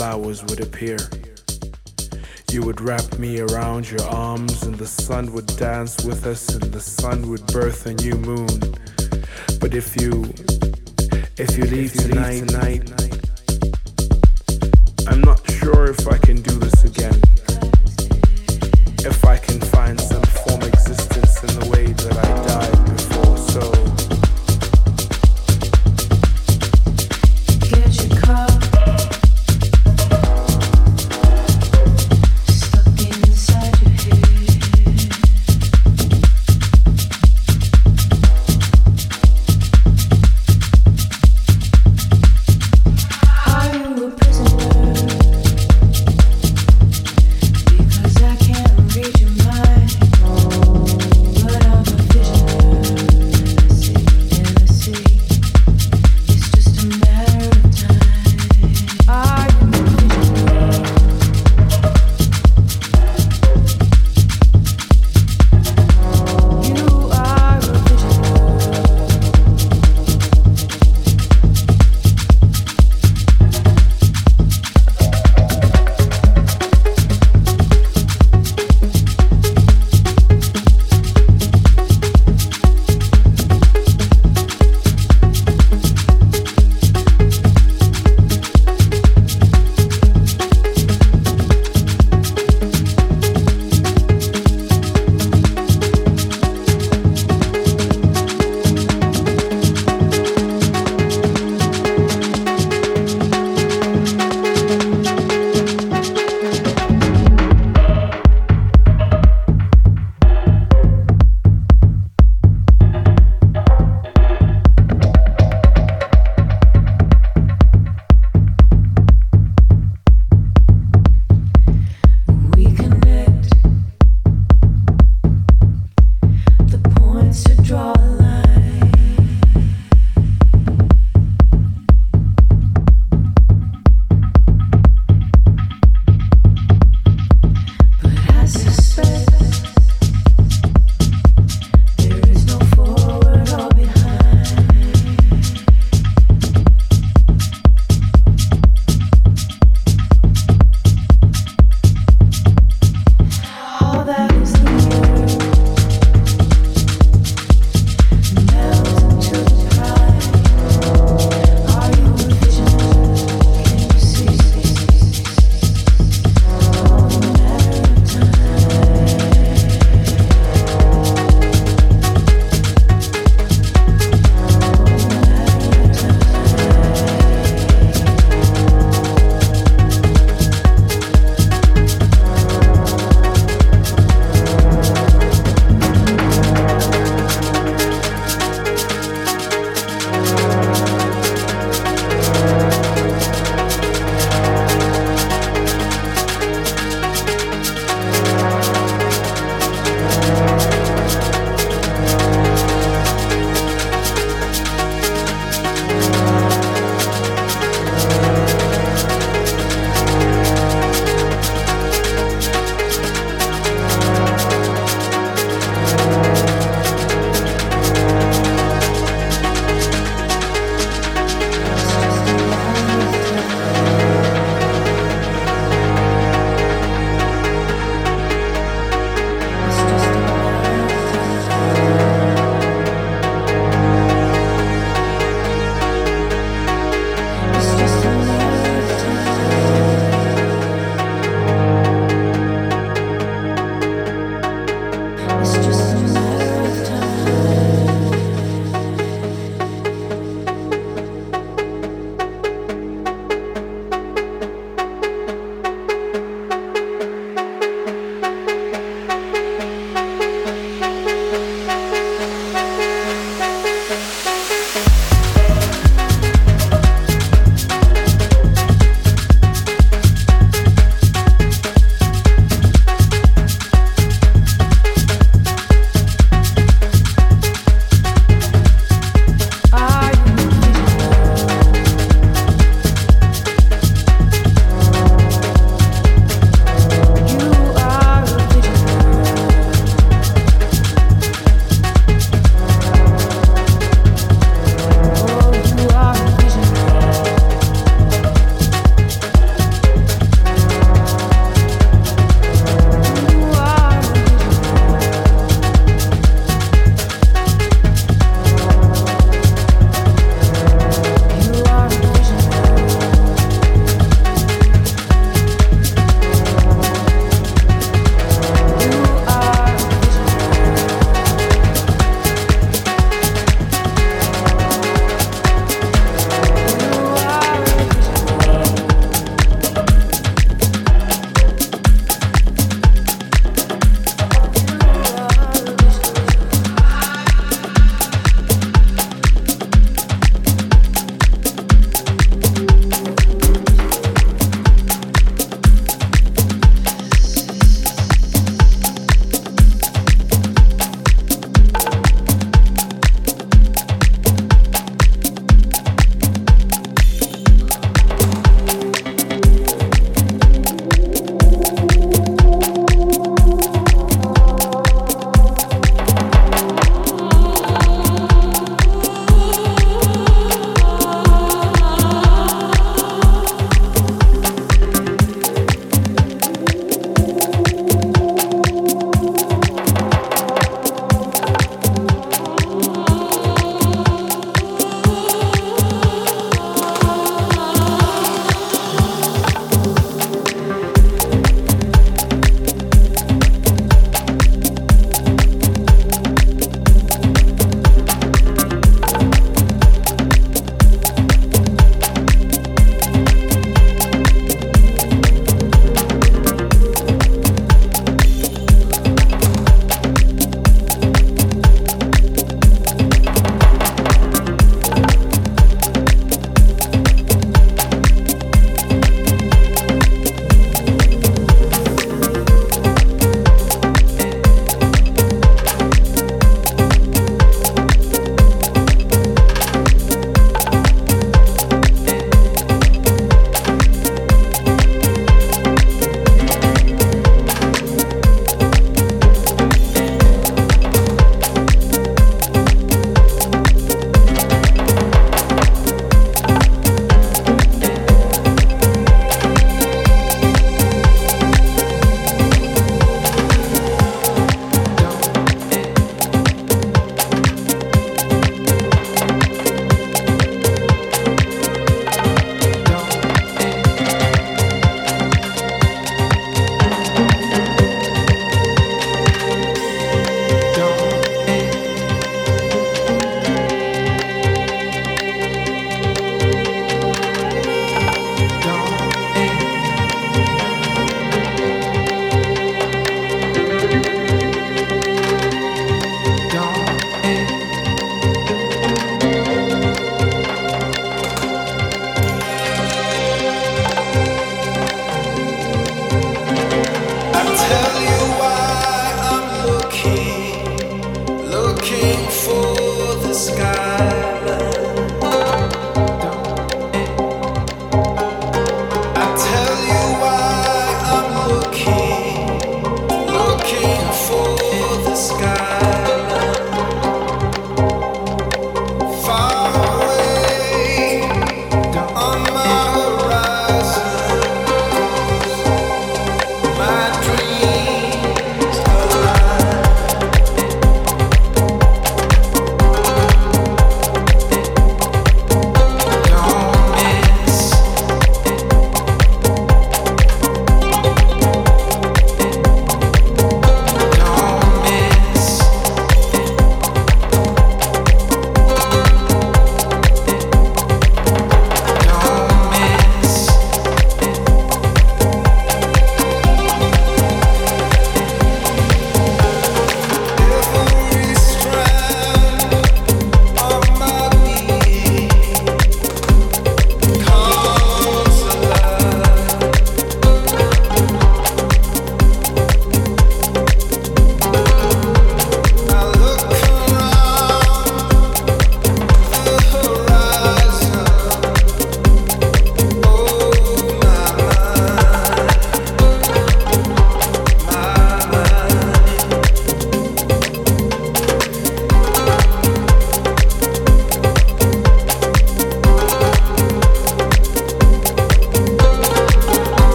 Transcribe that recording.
flowers would appear. You would wrap me around your arms, and the sun would dance with us, and the sun would birth a new moon. But if you, if you leave tonight, tonight